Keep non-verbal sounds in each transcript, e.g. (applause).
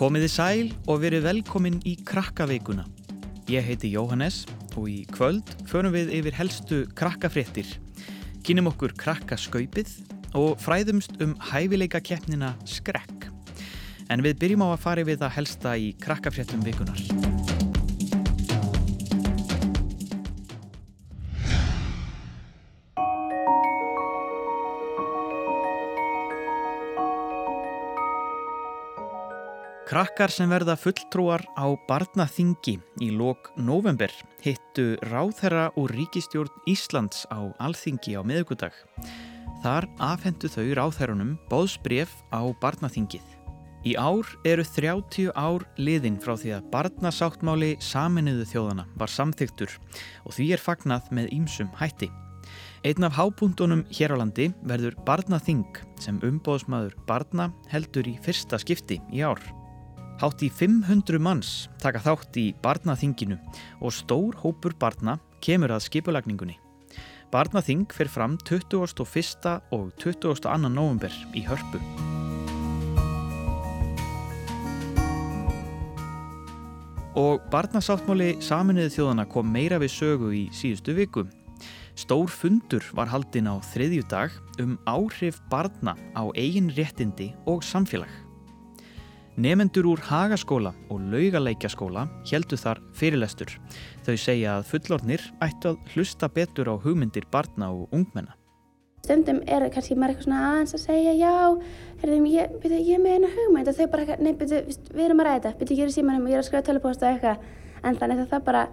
Komiði sæl og verið velkomin í krakkaveikuna. Ég heiti Jóhannes og í kvöld förum við yfir helstu krakkafréttir. Kynum okkur krakkaskaupið og fræðumst um hæfileika keppnina skrekk. En við byrjum á að fara við það helsta í krakkafréttum vikunar. Krakkar sem verða fulltrúar á barnaþingi í lok november hittu ráðherra úr ríkistjórn Íslands á alþingi á miðugudag. Þar afhendu þau ráðherrunum bóðsbref á barnaþingið. Í ár eru 30 ár liðin frá því að barnasáttmáli saminuðu þjóðana var samþygtur og því er fagnað með ýmsum hætti. Einn af hábúndunum hér á landi verður barnaþing sem umbóðsmaður barna heldur í fyrsta skipti í ár. Hátt í 500 manns taka þátt í barnaþinginu og stór hópur barna kemur að skipulagningunni. Barnaþing fer fram 21. og 22. november í hörpu. Og barnasáttmáli saminuði þjóðana kom meira við sögu í síðustu viku. Stór fundur var haldinn á þriðju dag um áhrif barna á eigin réttindi og samfélag. Nefendur úr Hagaskóla og Laugaleikjaskóla heldu þar fyrirlestur. Þau segja að fullornir ættu að hlusta betur á hugmyndir barna og ungmenna. Stundum er það kannski maður eitthvað svona aðeins að segja já, herðum, ég, byrju, ég með eina hugmynd og þau bara, nei, byrju, við erum að ræða þetta, byrju, ég er í símanum og ég er að skrifa tölupósta og eitthvað, en þannig að það bara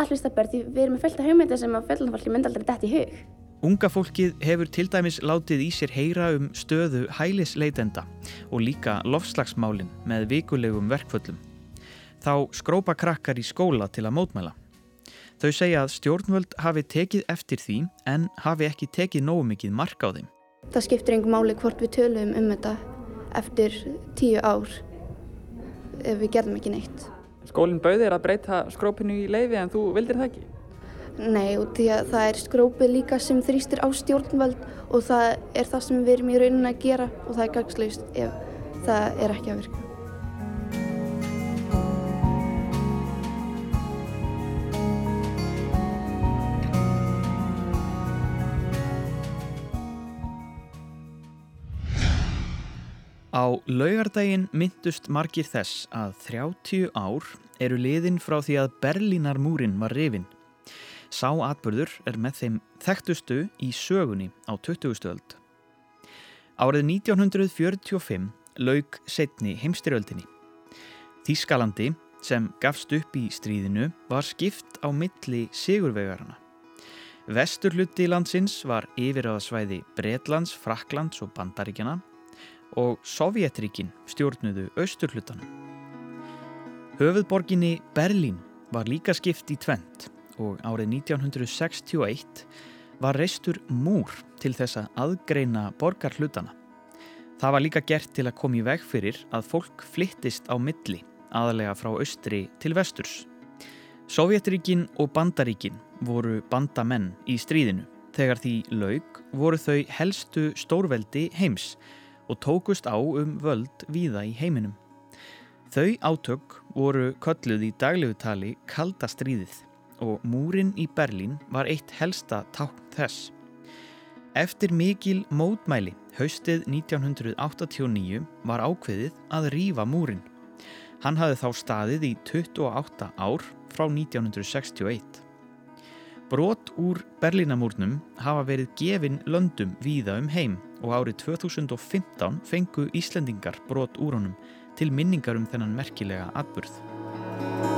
allir stabbar því við erum með fylgta hugmyndir sem að fjöldunfólki myndi aldrei dætt í hug. Unga fólkið hefur til dæmis látið í sér heyra um stöðu hælisleitenda og líka lofslagsmálin með vikulegum verkföllum. Þá skrópa krakkar í skóla til að mótmæla. Þau segja að stjórnvöld hafi tekið eftir því en hafi ekki tekið nógu mikið mark á þeim. Það skiptir einhver máli hvort við töluðum um þetta eftir tíu ár ef við gerðum ekki neitt. Skólinn bauðir að breyta skrópinu í leiði en þú vildir það ekki? Nei, og því að það er skrópið líka sem þrýstir á stjórnvöld og það er það sem við erum í rauninni að gera og það er gagslaust ef það er ekki að virka. Á laugardaginn myndust margir þess að 30 ár eru liðin frá því að Berlínarmúrin var rifin. Sá atbyrður er með þeim þekktustu í sögunni á 20. öld. Árið 1945 laug setni heimstyröldinni. Þískalandi sem gafst upp í stríðinu var skipt á milli sigurvegarana. Vesturlutti landsins var yfirraðasvæði Bretlands, Fraklands og Bandaríkjana og Sovjetríkin stjórnuðu austurhlutanum. Höfuðborginni Berlín var líka skipt í tvent og árið 1961 var reistur múr til þess að aðgreina borgarhlutana. Það var líka gert til að koma í veg fyrir að fólk flyttist á milli, aðalega frá austri til vesturs. Sovjetríkin og Bandaríkin voru bandamenn í stríðinu. Þegar því laug voru þau helstu stórveldi heims og tókust á um völd víða í heiminum. Þau átök voru kölluð í daglegutali kalda stríðið og múrin í Berlín var eitt helsta tákn þess. Eftir mikil mótmæli haustið 1989 var ákveðið að rýfa múrin. Hann hafði þá staðið í 28 ár frá 1961. Brot úr Berlínamúrnum hafa verið gefin löndum víða um heim og árið 2015 fengu Íslendingar brot úr honum til minningar um þennan merkilega atburð.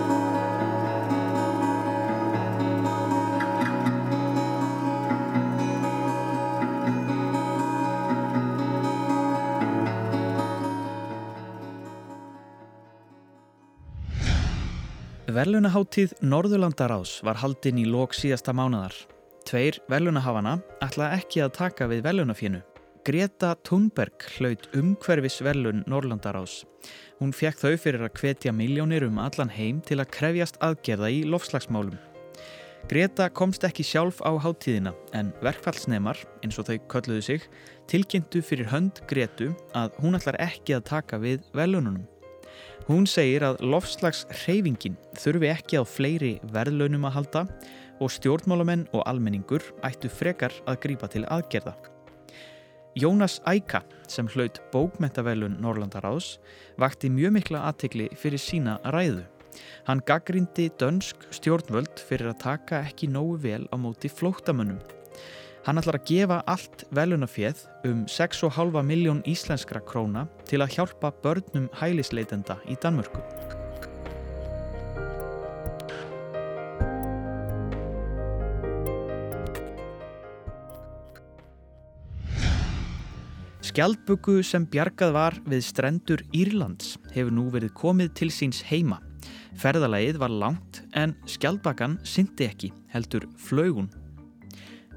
Verlunaháttíð Norðurlandaráðs var haldinn í lok síðasta mánadar. Tveir verlunahafana ætla ekki að taka við verlunafínu. Greta Thunberg hlaut umhverfis verlun Norðurlandaráðs. Hún fekk þau fyrir að hvetja miljónir um allan heim til að krefjast aðgerða í lofslagsmálum. Greta komst ekki sjálf á háttíðina en verkfallsnemar, eins og þau kölluðu sig, tilkynntu fyrir hönd Gretu að hún ætlar ekki að taka við velununum. Hún segir að lofslags hreyfingin þurfi ekki á fleiri verðlaunum að halda og stjórnmálamenn og almenningur ættu frekar að grípa til aðgerða. Jónas Æka, sem hlaut bókmentavelun Norlandaráðs, vakti mjög mikla aðtegli fyrir sína ræðu. Hann gaggrindi dönsk stjórnvöld fyrir að taka ekki nógu vel á móti flóttamönnum Hann ætlar að gefa allt velunaféð um 6,5 miljón íslenskra króna til að hjálpa börnum hælisleitenda í Danmörku. Skjaldböku sem bjargað var við strendur Írlands hefur nú verið komið til síns heima. Ferðalagið var langt en skjaldbakan syndi ekki, heldur flögun.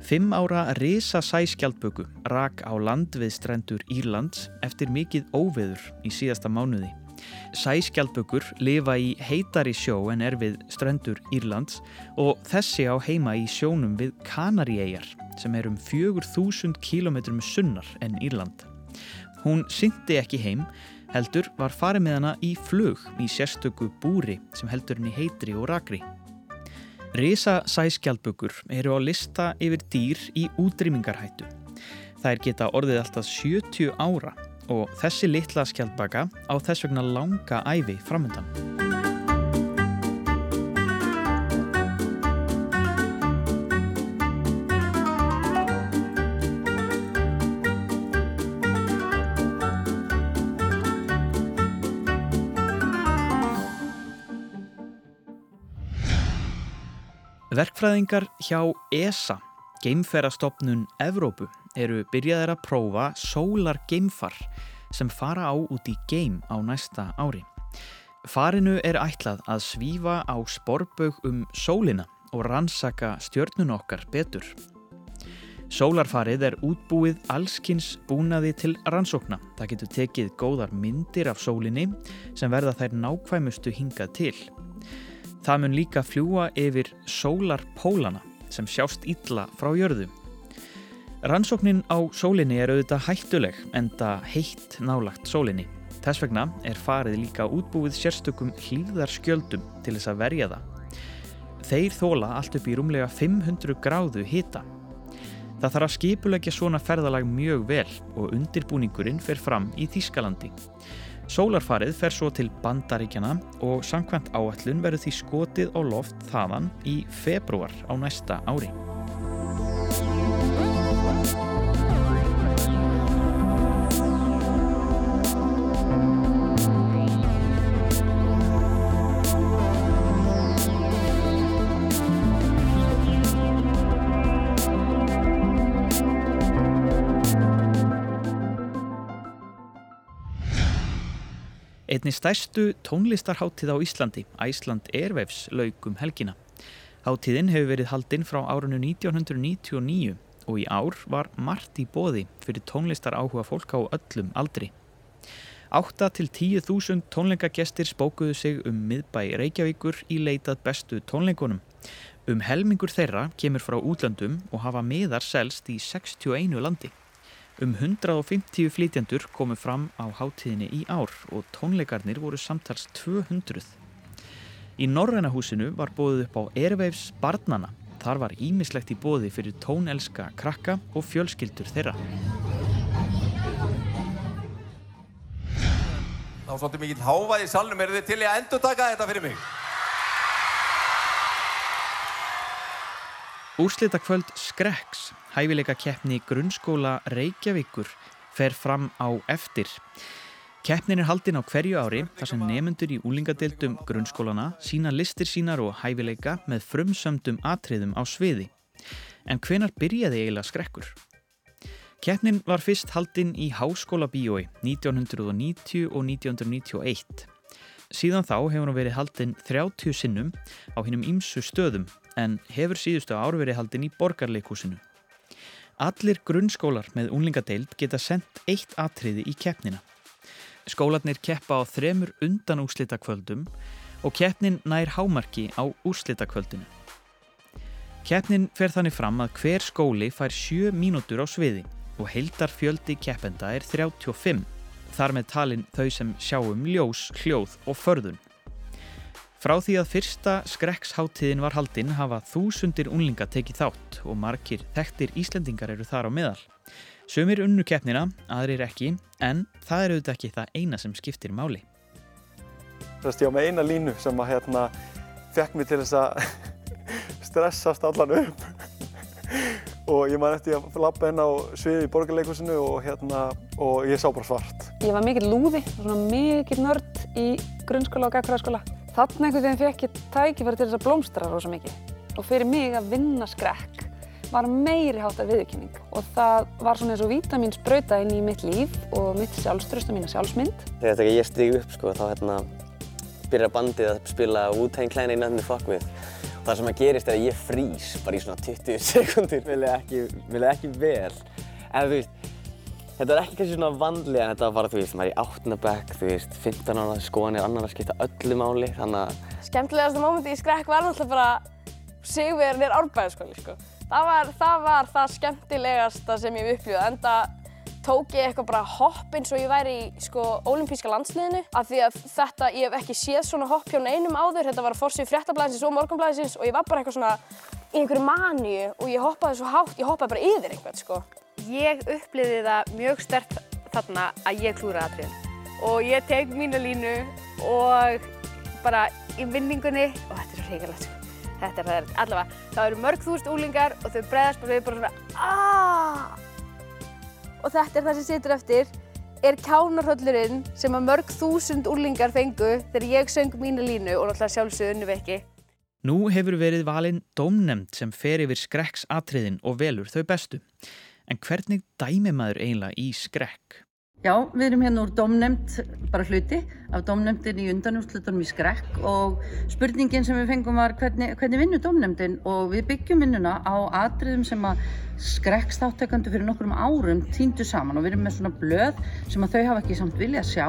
Fimm ára risa sæskjaldböku rak á land við strendur Írlands eftir mikið óveður í síðasta mánuði. Sæskjaldbökur lifa í heitari sjó en er við strendur Írlands og þessi á heima í sjónum við Kanaríegar sem er um 4000 km sunnar en Írland. Hún syndi ekki heim, heldur var farið með hana í flug í sérstöku búri sem heldur henni heitri og rakri. Rísasæskjaldbökur eru á lista yfir dýr í útrýmingarhættu. Er geta orðið alltaf 70 ára og þessi litla skjaldbaka á þess vegna langa æfi framöndan. Verkfræðingar hjá ESA, geimferastofnun Evrópu, eru byrjaðir að prófa sólar geimfar sem fara á út í geim á næsta ári. Farinu er ætlað að svífa á sporbaug um sólina og rannsaka stjörnun okkar betur. Sólarfarið er útbúið allskins búnaði til rannsókna. Það getur tekið góðar myndir af sólinni sem verða þær nákvæmustu hingað til. Það mun líka fljúa yfir sólarpólana sem sjást ítla frá jörðu. Rannsóknin á sólinni er auðvitað hættuleg enda heitt nálagt sólinni. Þess vegna er farið líka útbúið sérstökum hlýðarskjöldum til þess að verja það. Þeir þóla allt upp í rúmlega 500 gráðu hita. Það þarf að skipulegja svona ferðalag mjög vel og undirbúningurinn fer fram í Þískalandi. Sólarfarið fer svo til bandaríkjana og samkvæmt áallun verður því skotið á loft þaðan í februar á næsta ári. Einni stærstu tónlistarháttíð á Íslandi, Æsland Airwaves, laugum helgina. Háttíðin hefur verið haldinn frá árunnu 1999 og í ár var margt í bóði fyrir tónlistar áhuga fólk á öllum aldri. 8-10.000 tónleikagestir spókuðu sig um miðbæ Reykjavíkur í leitað bestu tónleikunum. Um helmingur þeirra kemur frá útlandum og hafa miðar selst í 61 landi. Um 150 flytjandur komu fram á hátíðinni í ár og tónleikarnir voru samtals 200. Í Norrænahúsinu var bóðið upp á Airwaves Barnana. Þar var ímislegt í bóði fyrir tónelska krakka og fjölskyldur þeirra. Þá svolítið mikill hávað í salnum. Er þið til í að endur taka þetta fyrir mig? Úrslita kvöld Skrekks, hæfileika keppni grunnskóla Reykjavíkur, fer fram á eftir. Keppnin er haldinn á hverju ári þar sem nefnendur í úlingadeildum grunnskólana sína listir sínar og hæfileika með frumsömdum atriðum á sviði. En hvenar byrjaði eiginlega skrekkur? Keppnin var fyrst haldinn í Háskóla Bíói 1990 og 1991. Síðan þá hefur hún verið haldinn 30 sinnum á hinnum ímsu stöðum en hefur síðustu ár verið haldinn í borgarleikúsinu. Allir grunnskólar með unlingadeild geta sendt eitt atriði í keppnina. Skólarnir keppa á þremur undan úrslitakvöldum og keppnin nær hámarki á úrslitakvöldinu. Keppnin fer þannig fram að hver skóli fær 7 mínútur á sviði og heildar fjöldi keppenda er 35. þar með talin þau sem sjáum ljós, hljóð og förðun. Frá því að fyrsta skrekksháttíðin var haldinn hafa þúsundir unlinga tekið þátt og margir þekktir Íslendingar eru þar á meðal. Sumir unnu keppnina, aðrir ekki, en það er auðvitað ekki það eina sem skiptir máli. Þú veist, ég var með eina línu sem að hérna fekk mig til þess að (laughs) stressast allan upp (laughs) og ég man eftir að lappa inn á sviði í borgarleikusinu og hérna og ég sá bara svart. Ég var mikill lúði, svona mikill nörd í grunnskóla og gagfræðaskóla. Þannig einhvern veginn fekk ég tækifæri til þess að blómstra rosa mikið. Og fyrir mig að vinna skrekk var meiri hátar viðurkynning og það var svona eins og vítamín sprauta inn í mitt líf og mitt sjálfströst og mína sjálfsmynd. Þegar ég stigi upp sko þá hérna byrjar bandið að spila Wu-Tang Clan í nöfnu Fuck With. Og það sem að gerist er að ég frýs bara í svona 20 sekundir vil ég ekki, ekki vel. En þú veist þetta er ekki kannski svona vanlega en þetta var bara þú veist maður í áttunabæk þú veist 15 ára skoðanir annar að skipta öllu máli þannig að Skemmtilegasta mómenti í skrekk var náttúrulega bara Sigurverðinir árbæðaskóli sko. Það var, það var það skemmtilegasta sem ég upplifað enda tók ég eitthvað bara hopp eins og ég væri í sko olimpíska landsliðinu af því að þetta, ég hef ekki séð svona hopp hjá neinum áður, þetta var að forsið fréttablaðinsins og morgunblaðinsins og ég var bara eitthvað svona í einhverju maníu og ég hoppaði svo hátt, ég hoppaði bara yfir einhvern sko. Ég uppliði það mjög stert þarna að ég klúraði aðtriðin og ég teg mínu línu og bara í vinningunni og þetta er svo hrigalegt sko. Þetta er það er allavega, það eru mörg þúst úlingar og þau bregðast bara við bara svona aaaah og þetta er það sem situr eftir er kjánarhöllurinn sem að mörg þúsund úrlingar fengu þegar ég söng mínu línu og náttúrulega sjálfsög unnu vekki. Nú hefur verið valinn dómnemnd sem fer yfir skrekksatriðin og velur þau bestu. En hvernig dæmi maður eiginlega í skrekk? Já, við erum hérna úr domnemnd, bara hluti af domnemndin í undanúslutunum í skrekk og spurningin sem við fengum var hvernig, hvernig vinnur domnemndin og við byggjum vinnuna á atriðum sem að skrekkstáttekandu fyrir nokkrum árum týndu saman og við erum með svona blöð sem að þau hafa ekki samt vilja að sjá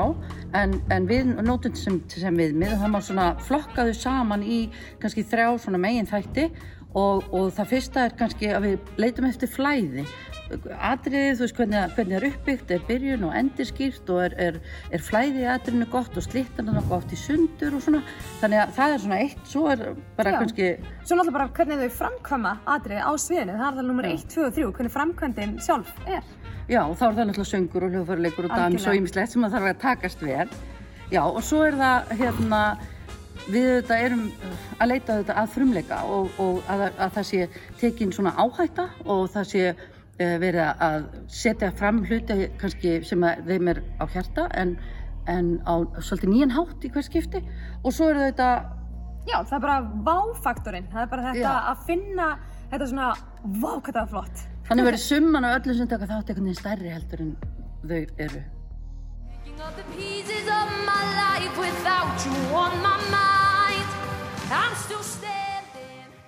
en, en við nótum sem, sem við með það má svona flokka þau saman í kannski þrjá svona megin þætti og, og það fyrsta er kannski að við leitum eftir flæði atriðið, þú veist hvernig, hvernig það er uppbyggt, er byrjun og endir skýrt og er, er, er flæðið atriðinu gott og slittan er gott í sundur og svona þannig að það er svona eitt, svo er bara Já. kannski Svo náttúrulega bara hvernig þau framkvæma atriði á sviðinu, það er það nummer 1, 2 og 3, hvernig framkvæmdinn sjálf er. Já, og þá er það náttúrulega söngur og hljóðfæruleikur og dans og ýmislegt sem að þarf að takast vel. Já, og svo er það hérna við þetta erum að leita þetta að frumleika og, og að, að það sé tekin svona áhætta og það sé verið að setja fram hluti kannski sem að þeim er á hjarta en, en á svolítið nýjan hátt í hvers skipti og svo er þetta Já, það er bara váfaktorinn, það er bara þetta Já. að finna þetta svona, vá hvað það er flott. þannig verið summan af öllum sem taka þátt einhvern veginn stærri heldur en þau eru. the pieces of my life without you on my mind. I'm still standing.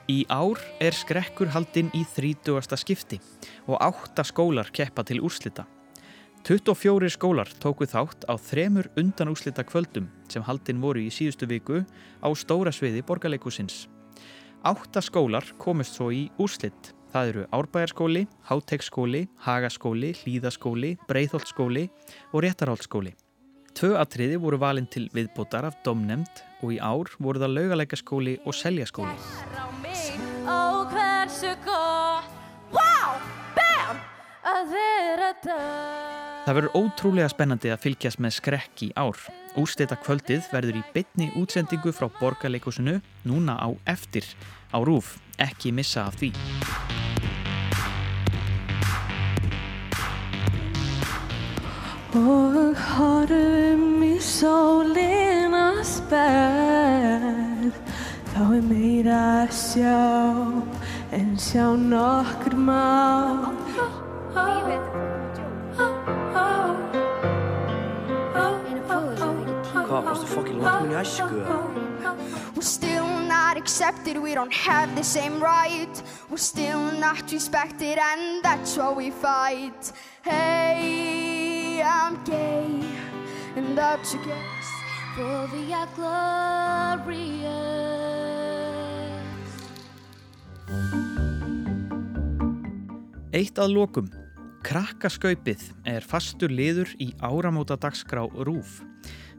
Í ár er skrekkur haldinn í 30. skipti og átta skólar keppa til úrslita. 24 skólar tóku þátt á þremur undan úrslita kvöldum sem haldinn voru í síðustu viku á stóra sviði borgarleikusins. Átta skólar komist svo í úrslit. Það eru Árbæjarskóli, Háteksskóli, Hagaskóli, Hlíðaskóli, Breiðholtskóli og Réttarholtskóli. Tvö atriði voru valin til viðbótar af domnemnd og í ár voru það Laugaleikaskóli og Seljaskóli. Það. Verður ótrúlega spennandi að fylgjast með skrekk í ár. Úrsteta kvöldið verður í bytni útsendingu frá borgarleikusinu núna á eftir á rúf. Ekki missa af því. Og horfum í sólina sperð Þá er meira að sjá En sjá nokkur má Varstu fokkin langt minn í æsku? We're still not accepted, we don't have the same right. We're still not respected, and that's why we fight. Hey, I'm gay, and that's okay. For we are glorious Eitt að lokum. Krakkaskaupið er fastur liður í áramóta dagskrá RÚF.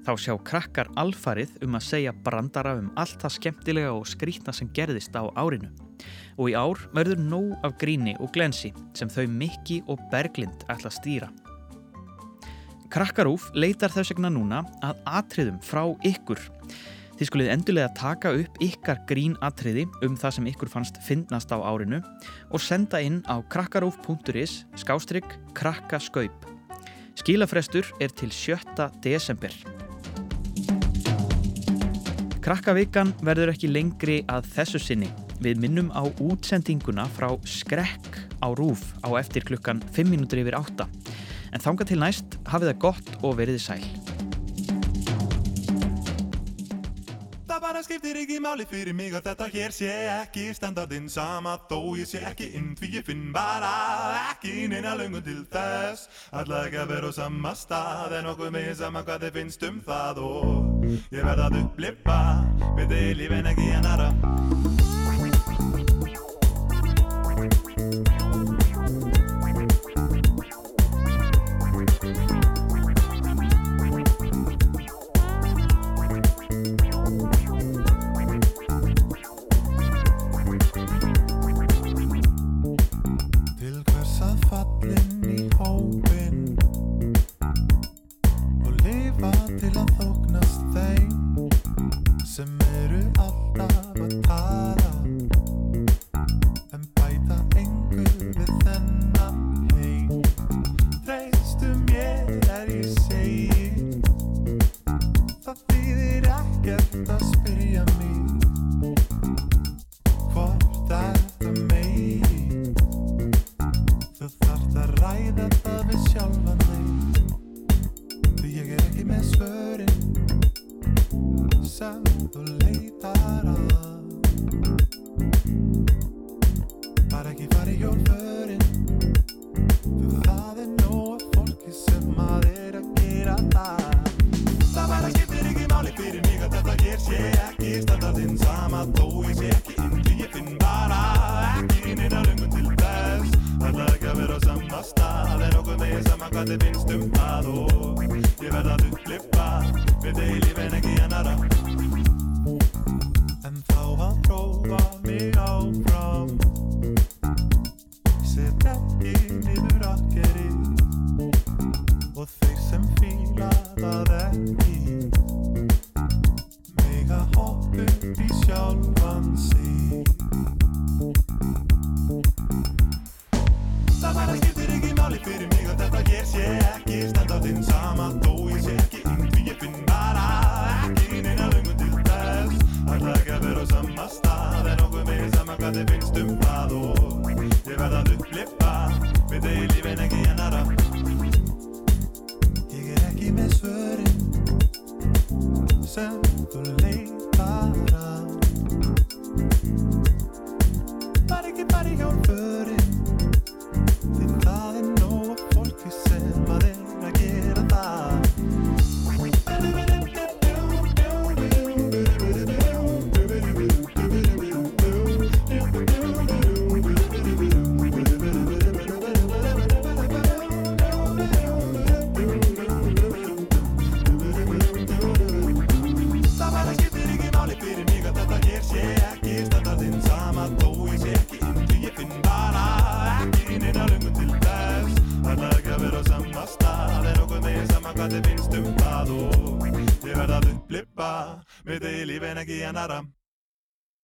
Þá sjá krakkar alfarið um að segja brandara um allt það skemmtilega og skrítna sem gerðist á árinu. Og í ár verður nóg af gríni og glensi sem þau Mikki og Berglind ætla að stýra. Krakkarúf leitar þess vegna núna að atriðum frá ykkur. Þið skulið endulega taka upp ykkar grín atriði um það sem ykkur fannst finnast á árinu og senda inn á krakkarúf.is skástrygg krakkaskaup. Skilafrestur er til 7. desember. Krakkavikan verður ekki lengri að þessu sinni. Við minnum á útsendinguna frá Skrekk á Rúf á eftir klukkan 5 minútur yfir 8. En þanga til næst hafið það gott og veriði sæl. Skiptir ekki máli fyrir mig að þetta hér sé ekki standardinn sama þó ég sé ekki inn því ég finn bara ekki neina löngun til þess. Alla ekki að vera á sama stað en okkur með sama hvað þið finnst um það. Og ég verð að upplifa með þið lífin ekki annara Til að þetta hér sé ekki standardinn sama þó ég sé ekki inn því ég finn bara ekki neina löngun til þess Alla ekki að vera á sama stað en okkur megin sama hvað þið finnst um það og ég verð að upplifa við í lífin ekki annara sem hvað þið